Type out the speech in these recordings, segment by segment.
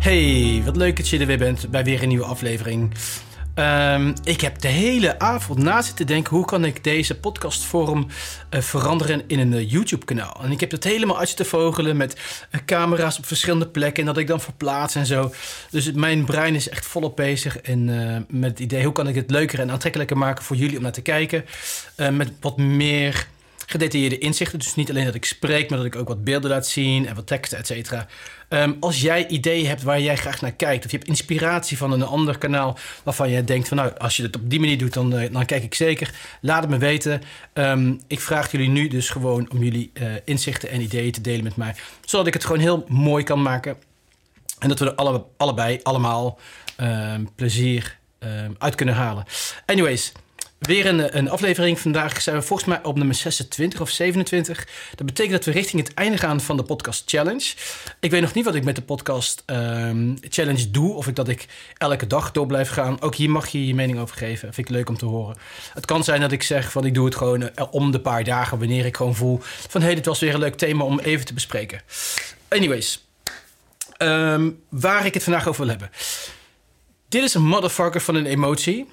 Hey, wat leuk dat je er weer bent bij weer een nieuwe aflevering. Ehm, ik heb de hele avond na zitten denken... hoe kan ik deze podcastvorm uh, veranderen in een uh, YouTube-kanaal. En ik heb dat helemaal uit te vogelen met uh, camera's op verschillende plekken... en dat ik dan verplaats en zo. Dus mijn brein is echt volop bezig en, met het idee... hoe kan ik het leuker en aantrekkelijker maken voor jullie om naar te kijken. met wat meer gedetailleerde inzichten. Dus niet alleen dat ik spreek, maar dat ik ook wat beelden laat zien en wat teksten, et cetera. Um, als jij ideeën hebt waar jij graag naar kijkt, of je hebt inspiratie van een ander kanaal waarvan jij denkt van nou, als je het op die manier doet, dan, uh, dan kijk ik zeker. Laat het me weten. Um, ik vraag jullie nu dus gewoon om jullie uh, inzichten en ideeën te delen met mij, zodat ik het gewoon heel mooi kan maken. En dat we er alle, allebei allemaal um, plezier uit kunnen halen. Anyways. Weer een, aflevering. Vandaag zijn we volgens mij op nummer 26 of 27. Dat betekent dat we richting het einde gaan van de podcast challenge. Ik weet nog niet wat ik met de podcast um, challenge doe. Of ik dat ik elke dag door blijf gaan. Ook hier mag je je mening over geven. Vind ik leuk om te horen. Het kan zijn dat ik zeg van ik doe het gewoon uh, om de paar dagen. Wanneer ik gewoon voel van hé, hey, dit was weer een leuk thema om even te bespreken. Anyways. Um, waar ik het vandaag over wil hebben. Dit is een motherfucker van een emotie.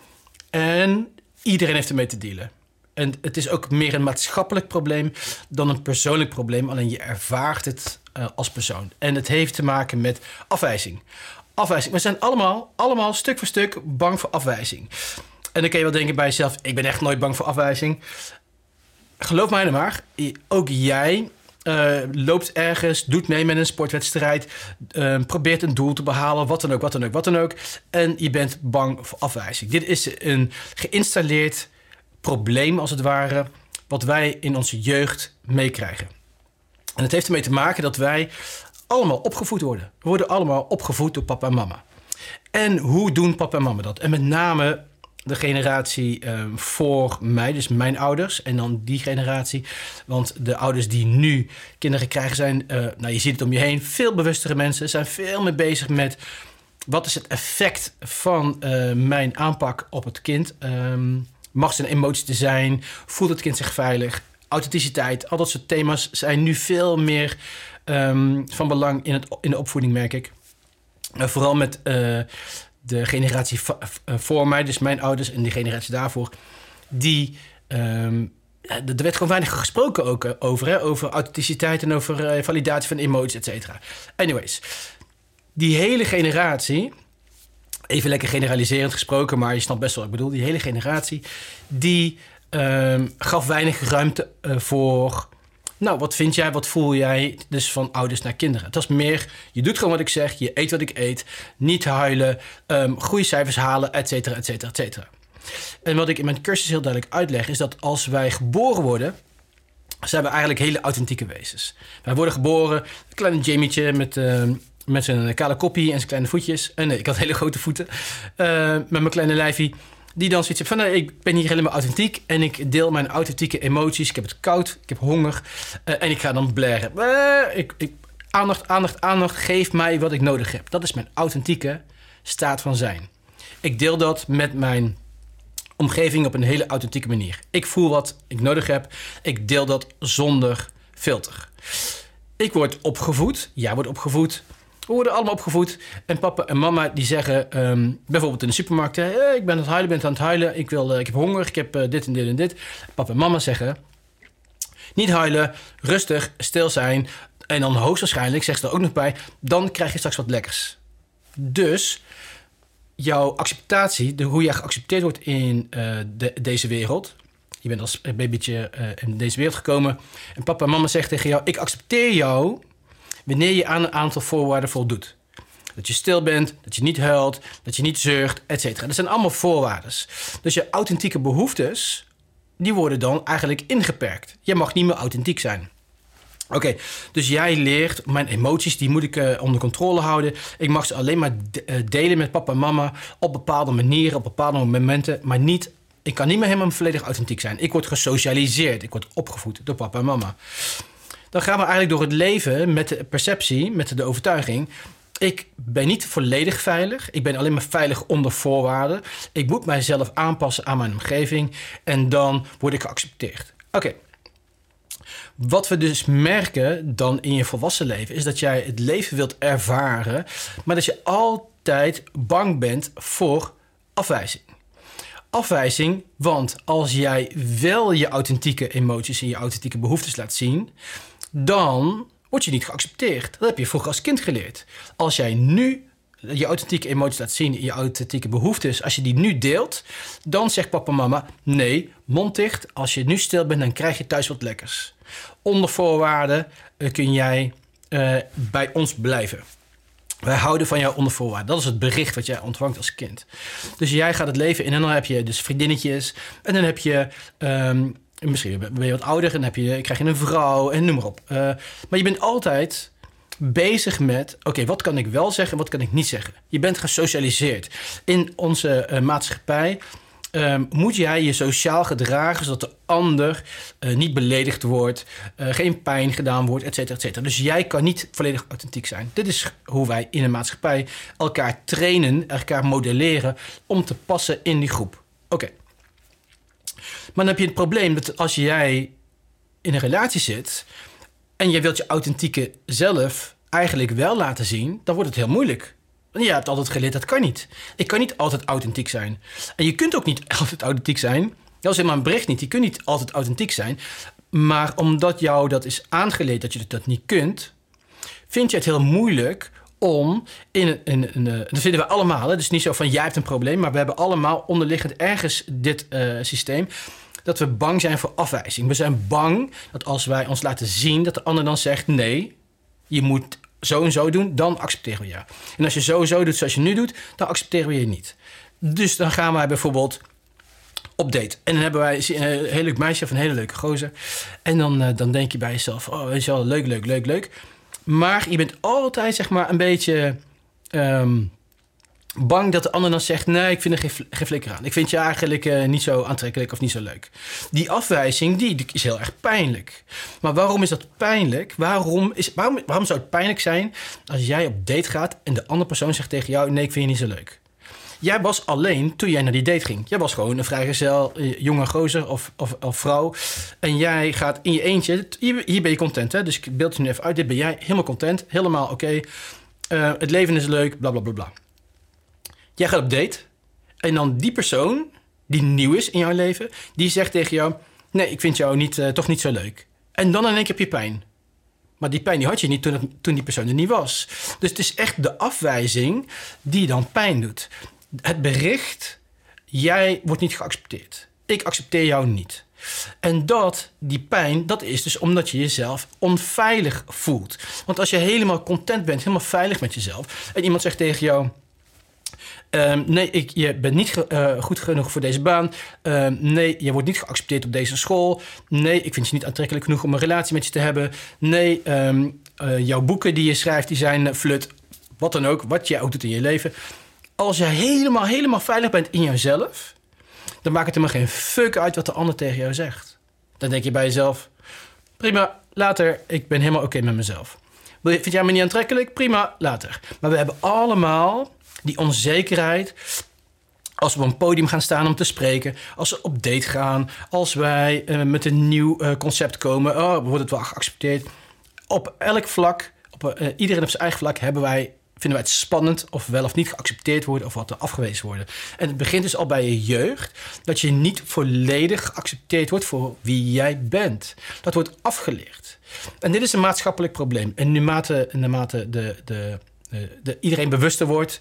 En Iedereen heeft ermee te dealen. En het is ook meer een maatschappelijk probleem dan een persoonlijk probleem. Alleen je ervaart het uh, als persoon. En het heeft te maken met afwijzing. Afwijzing. We zijn allemaal, allemaal stuk voor stuk bang voor afwijzing. En dan kun je wel denken bij jezelf: ik ben echt nooit bang voor afwijzing. Geloof mij nou maar, ook jij uh, loopt ergens, doet mee met een sportwedstrijd, uh, probeert een doel te behalen, wat dan ook, wat dan ook, wat dan ook. En je bent bang voor afwijzing. Dit is een geïnstalleerd probleem, als het ware, wat wij in onze jeugd meekrijgen. En het heeft ermee te maken dat wij allemaal opgevoed worden. We worden allemaal opgevoed door papa en mama. En hoe doen papa en mama dat? En met name de generatie um, voor mij, dus mijn ouders, en dan die generatie. Want de ouders die nu kinderen krijgen zijn, uh, nou je ziet het om je heen, veel bewustere mensen, zijn veel meer bezig met wat is het effect van uh, mijn aanpak op het kind. Um, mag zijn emotie te zijn? Voelt het kind zich veilig? Authenticiteit, al dat soort thema's zijn nu veel meer um, van belang in, het, in de opvoeding, merk ik. Uh, vooral met de generatie eh, voor mij, dus mijn ouders en die generatie daarvoor, die. Um, er werd gewoon weinig gesproken ook eh, over, hè? over authenticiteit en over uh, validatie van emoties, et cetera. Anyways, die hele generatie, even lekker generaliserend gesproken, maar je snapt best wel wat ik bedoel, die hele generatie, die um, gaf weinig ruimte voor nou, wat vind jij, wat voel jij? Dus van ouders naar kinderen. Het was meer, je doet gewoon wat ik zeg, je eet wat ik eet, niet huilen, um, goede cijfers halen, et cetera, et cetera, et cetera. En wat ik in mijn cursus heel duidelijk uitleg, is dat als wij geboren worden, zijn we eigenlijk hele authentieke wezens. Wij worden geboren, een kleine Jamietje met, uh, met zijn kale koppie en zijn kleine voetjes. En nee, ik had hele grote voeten. Uh, met mijn kleine lijfie. Die dan zoiets van, nou, ik ben hier helemaal authentiek en ik deel mijn authentieke emoties. Ik heb het koud, ik heb honger uh, en ik ga dan blaren. Uh, ik, ik, aandacht, aandacht, aandacht, geef mij wat ik nodig heb. Dat is mijn authentieke staat van zijn. Ik deel dat met mijn omgeving op een hele authentieke manier. Ik voel wat ik nodig heb. Ik deel dat zonder filter. Ik word opgevoed. Jij wordt opgevoed we worden allemaal opgevoed. En papa en mama die zeggen um, bijvoorbeeld in de supermarkt... Hey, ik ben aan het huilen, ben aan het huilen. Ik, wil, uh, ik heb honger, ik heb uh, dit en dit en dit. Papa en mama zeggen... Niet huilen, rustig, stil zijn. En dan hoogstwaarschijnlijk, zegt ze er ook nog bij... dan krijg je straks wat lekkers. Dus jouw acceptatie, hoe jij geaccepteerd wordt in de, deze wereld... Je bent als babytje in deze wereld gekomen... en papa en mama zeggen tegen jou... ik accepteer jou wanneer je aan een aantal voorwaarden voldoet. Dat je stil bent, dat je niet huilt, dat je niet zeurt, etc. Dat zijn allemaal voorwaarden. Dus je authentieke behoeftes, die worden dan eigenlijk ingeperkt. Je mag niet meer authentiek zijn. Oké, dus jij leert, mijn emoties, die moet ik uh, onder controle houden. Ik mag ze alleen maar de, uh, delen met papa en mama op bepaalde manieren, op bepaalde momenten, maar niet, ik kan niet meer helemaal volledig authentiek zijn. Ik word gesocialiseerd, ik word opgevoed door papa en mama dan gaan we eigenlijk door het leven met de perceptie, met de overtuiging. Ik ben niet volledig veilig. Ik ben alleen maar veilig onder voorwaarden. Ik moet mijzelf aanpassen aan mijn omgeving. En dan word ik geaccepteerd. Oké. Wat we dus merken dan in je volwassen leven, is dat jij het leven wilt ervaren, maar dat je altijd bang bent voor afwijzing. Afwijzing, want als jij wel je authentieke emoties en je authentieke behoeftes laat zien, dan word je niet geaccepteerd. Dat heb je vroeger als kind geleerd. Als jij nu je authentieke emoties laat zien, je authentieke behoeftes, als je die nu deelt, dan zegt papa mama: nee, mond dicht. Als je nu stil bent, dan krijg je thuis wat lekkers. Onder voorwaarden uh, kun jij uh, bij ons blijven. Wij houden van jou onder voorwaarden. Dat is het bericht wat jij ontvangt als kind. Dus jij gaat het leven in en dan heb je dus vriendinnetjes. En dan heb je um, Misschien ben je wat ouder en heb je, krijg je een vrouw en noem maar op. Uh, maar je bent altijd bezig met: oké, wat kan ik wel zeggen, wat kan ik niet zeggen? Je bent gesocialiseerd. In onze uh, maatschappij um, moet jij je sociaal gedragen zodat de ander uh, niet beledigd wordt, geen pijn gedaan wordt, et cetera, et cetera. Dus jij kan niet volledig authentiek zijn. Dit is hoe wij in een maatschappij elkaar trainen, elkaar modelleren om te passen in die groep. Oké. Maar dan heb je het probleem dat als jij in een relatie zit en je wilt je authentieke zelf eigenlijk wel laten zien, dan wordt het heel moeilijk. Want je hebt altijd geleerd dat kan niet. Ik kan niet altijd authentiek zijn. En je kunt ook niet altijd authentiek zijn. Dat is helemaal een bericht niet. Je kunt niet altijd authentiek zijn. Maar omdat jou dat is aangeleerd dat je dat niet kunt, vind je het heel moeilijk om in. In, uh, dat vinden we allemaal. Hè? Dus niet zo van jij hebt een probleem, maar we hebben allemaal onderliggend ergens dit uh, systeem. Dat we bang zijn voor afwijzing. We zijn bang dat als wij ons laten zien, dat de ander dan zegt: nee, je moet zo en zo doen, dan accepteren we je. En als je zo en zo doet zoals je nu doet, dan accepteren we je niet. Dus dan gaan wij bijvoorbeeld op date. En dan hebben wij een heel leuk meisje of een hele leuke gozer. En dan, uh, dan denk je bij jezelf: oh, je wel, leuk, leuk, leuk, leuk. Maar je bent altijd zeg maar een beetje um, bang dat de ander dan zegt: Nee, ik vind er geen, geen flikker aan. Ik vind je eigenlijk uh, niet zo aantrekkelijk of niet zo leuk. Die afwijzing die, die, is heel erg pijnlijk. Maar waarom is dat pijnlijk? Waarom, is, waarom, waarom zou het pijnlijk zijn als jij op date gaat en de andere persoon zegt tegen jou: Nee, ik vind je niet zo leuk? Jij was alleen toen jij naar die date ging. Jij was gewoon een vrijgezel, eh, jonge gozer of, of, of, vrouw. En jij gaat in je eentje. Hier, ben je content, hè? Dus ik beeld je nu even uit. Dit ben jij helemaal content. Helemaal oké. Uh, het leven is leuk, bla bla bla bla. Jij gaat op date. En dan die persoon, die nieuw is in jouw leven, die zegt tegen jou: Nee, ik vind jou niet, uh, toch niet zo leuk. En dan in één keer heb je pijn. Maar die pijn die had je niet toen, toen die persoon er niet was. Dus het is echt de afwijzing die dan pijn doet het bericht: jij wordt niet geaccepteerd. Ik accepteer jou niet. En dat, die pijn, dat is dus omdat je jezelf onveilig voelt. Want als je helemaal content bent, helemaal veilig met jezelf, en iemand zegt tegen jou. Um, nee, ik, je bent niet uh, goed genoeg voor deze baan. Um, nee, je wordt niet geaccepteerd op deze school. Nee, ik vind je niet aantrekkelijk genoeg om een relatie met je te hebben. Nee, um, uh, jouw boeken die je schrijft, die zijn flut. Wat dan ook, wat jij ook doet in je leven als je helemaal, helemaal veilig bent in jezelf, dan maakt het helemaal geen fuck uit wat de ander tegen jou zegt. Dan denk je bij jezelf: prima, later, ik ben helemaal oké met mezelf. Vind jij me niet aantrekkelijk? Prima, later. Maar we hebben allemaal die onzekerheid. Als we op een podium gaan staan om te spreken, als we op date gaan, als wij uh, met een nieuw uh, concept komen, oh, wordt het wel geaccepteerd. Op elk vlak, op, uh, iedereen op zijn eigen vlak, hebben wij vinden wij het spannend of wel of niet geaccepteerd worden of wat er afgewezen worden. En het begint dus al bij je jeugd dat je niet volledig geaccepteerd wordt voor wie jij bent. Dat wordt afgeleerd. En dit is een maatschappelijk probleem. En naarmate, naarmate de, de, de, de, iedereen bewuster wordt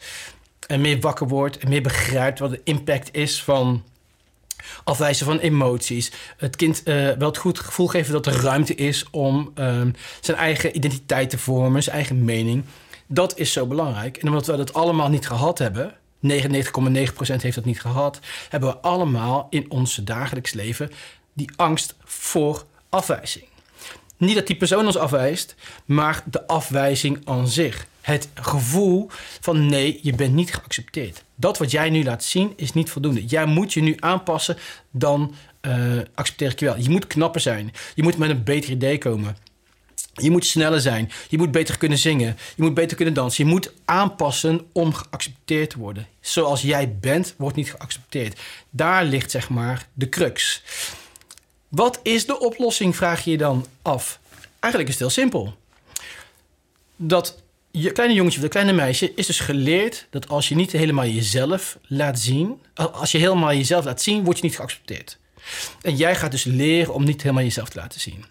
en meer wakker wordt en meer begrijpt wat de impact is van afwijzen van emoties. Het kind uh, wel het goed gevoel geven dat er ruimte is om um, zijn eigen identiteit te vormen, zijn eigen mening. Dat is zo belangrijk. En omdat we dat allemaal niet gehad hebben, 99,9% heeft dat niet gehad, hebben we allemaal in ons dagelijks leven die angst voor afwijzing. Niet dat die persoon ons afwijst, maar de afwijzing aan zich. Het gevoel van nee, je bent niet geaccepteerd. Dat wat jij nu laat zien is niet voldoende. Jij moet je nu aanpassen, dan uh, accepteer ik je wel. Je moet knapper zijn. Je moet met een beter idee komen. Je moet sneller zijn. Je moet beter kunnen zingen. Je moet beter kunnen dansen. Je moet aanpassen om geaccepteerd te worden. Zoals jij bent, wordt niet geaccepteerd. Daar ligt zeg maar de crux. Wat is de oplossing, vraag je je dan af. Eigenlijk is het heel simpel. Dat je kleine jongetje of dat kleine meisje is dus geleerd dat als je niet helemaal jezelf laat zien, als je helemaal jezelf laat zien, word je niet geaccepteerd. En jij gaat dus leren om niet helemaal jezelf te laten zien.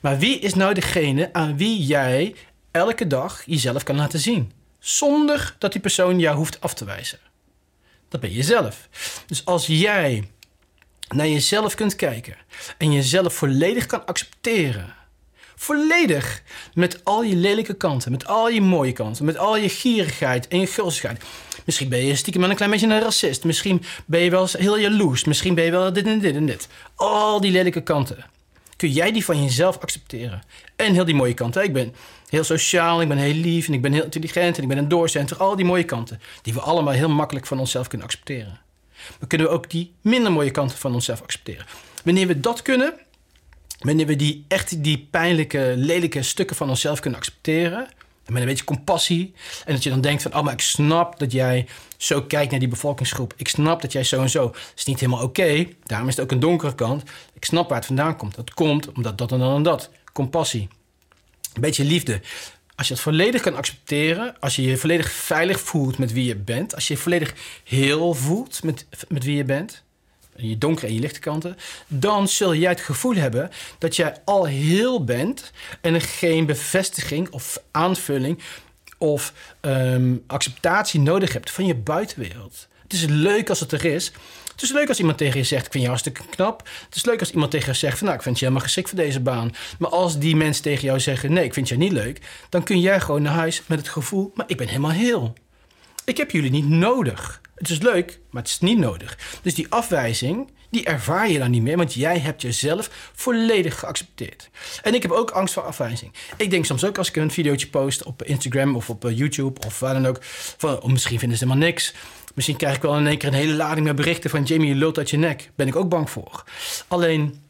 Maar wie is nou degene aan wie jij elke dag jezelf kan laten zien? Zonder dat die persoon jou hoeft af te wijzen. Dat ben jezelf. Dus als jij naar jezelf kunt kijken en jezelf volledig kan accepteren. Volledig. Met al je lelijke kanten, met al je mooie kanten, met al je gierigheid en je gulzigheid. Misschien ben je stiekem een klein beetje een racist. Misschien ben je wel heel jaloers. Misschien ben je wel dit en dit en dit. Al die lelijke kanten. Kun jij die van jezelf accepteren? En heel die mooie kanten. Ik ben heel sociaal, ik ben heel lief en ik ben heel intelligent en ik ben een doorcenter. Al die mooie kanten die we allemaal heel makkelijk van onszelf kunnen accepteren. Maar kunnen we ook die minder mooie kanten van onszelf accepteren? Wanneer we dat kunnen, wanneer we die echt die pijnlijke, lelijke stukken van onszelf kunnen accepteren, met een beetje compassie. En dat je dan denkt van, oh, maar ik snap dat jij zo kijkt naar die bevolkingsgroep. Ik snap dat jij zo en zo. Dat is niet helemaal oké. Daarom is het ook een donkere kant. Ik snap waar het vandaan komt. Dat komt omdat dat en dan en dat. Compassie. Een beetje liefde. Als je het volledig kan accepteren, als je je volledig veilig voelt met wie je bent, als je je volledig heel voelt met, met wie je bent, je donkere en je lichte kanten, dan zul jij het gevoel hebben dat jij al heel bent en er geen bevestiging of aanvulling of um, acceptatie nodig hebt van je buitenwereld. Het is leuk als het er is. Het is leuk als iemand tegen je zegt: Ik vind je hartstikke knap. Het is leuk als iemand tegen je zegt: van, Nou, ik vind je helemaal geschikt voor deze baan. Maar als die mensen tegen jou zeggen: Nee, ik vind je niet leuk. dan kun jij gewoon naar huis met het gevoel: Maar ik ben helemaal heel. Ik heb jullie niet nodig. Het is leuk, maar het is niet nodig. Dus die afwijzing, die ervaar je dan niet meer, want jij hebt jezelf volledig geaccepteerd. En ik heb ook angst voor afwijzing. Ik denk soms ook als ik een videootje post op Instagram of op eh, YouTube of waar dan ook, van oh, misschien vinden ze helemaal niks. Misschien krijg ik wel in één keer een hele lading met berichten van Jamie, je lult uit je nek. Ben ik ook bang voor. Alleen,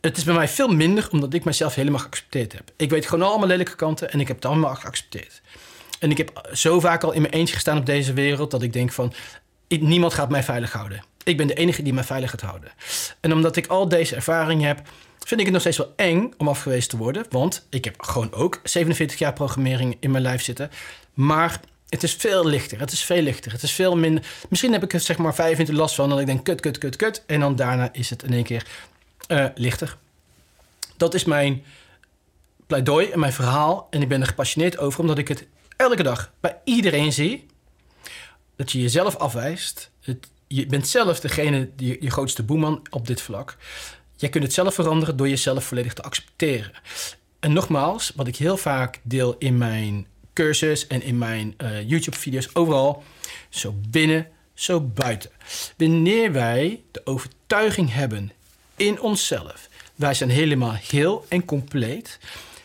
het is bij mij veel minder omdat ik mezelf helemaal geaccepteerd heb. Ik weet gewoon allemaal lelijke kanten en ik heb het allemaal geaccepteerd. En ik heb zo vaak al in mijn eentje gestaan op deze wereld dat ik denk van niemand gaat mij veilig houden. Ik ben de enige die mij veilig gaat houden. En omdat ik al deze ervaring heb, vind ik het nog steeds wel eng om afgewezen te worden. Want ik heb gewoon ook 47 jaar programmering in mijn lijf zitten. Maar het is veel lichter. Het is veel lichter. Het is veel minder. Misschien heb ik er zeg maar vijf minuten last van. En ik denk kut, kut, kut, kut. En dan daarna is het in één keer uh, lichter. Dat is mijn pleidooi en mijn verhaal. En ik ben er gepassioneerd over, omdat ik het elke dag bij iedereen zie. Dat je jezelf afwijst. Het, je bent zelf degene, die, je grootste boeman op dit vlak. Jij kunt het zelf veranderen door jezelf volledig te accepteren. En nogmaals, wat ik heel vaak deel in mijn cursus en in mijn uh, YouTube-video's, overal, zo binnen, zo buiten. Wanneer wij de overtuiging hebben in onszelf, wij zijn helemaal heel en compleet,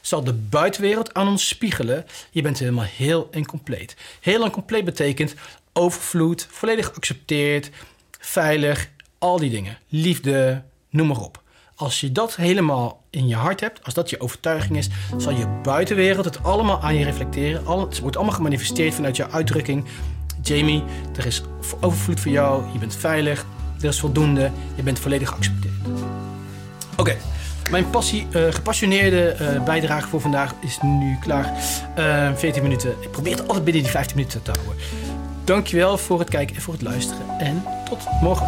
zal de buitenwereld aan ons spiegelen. Je bent helemaal heel en compleet. Heel en compleet betekent overvloed, volledig geaccepteerd, veilig, al die dingen. Liefde, noem maar op. Als je dat helemaal in je hart hebt, als dat je overtuiging is, zal je buitenwereld het allemaal aan je reflecteren. het wordt allemaal gemanifesteerd vanuit jouw uitdrukking. Jamie, er is overvloed voor jou, je bent veilig, er is voldoende, je bent volledig geaccepteerd. Oké, mijn passie, uh, gepassioneerde uh, bijdrage voor vandaag is nu klaar. Uh, eh, 14 minuten. Ik probeer het altijd binnen die 15 minuten te houden. Dankjewel voor het kijken en voor het luisteren. En tot morgen.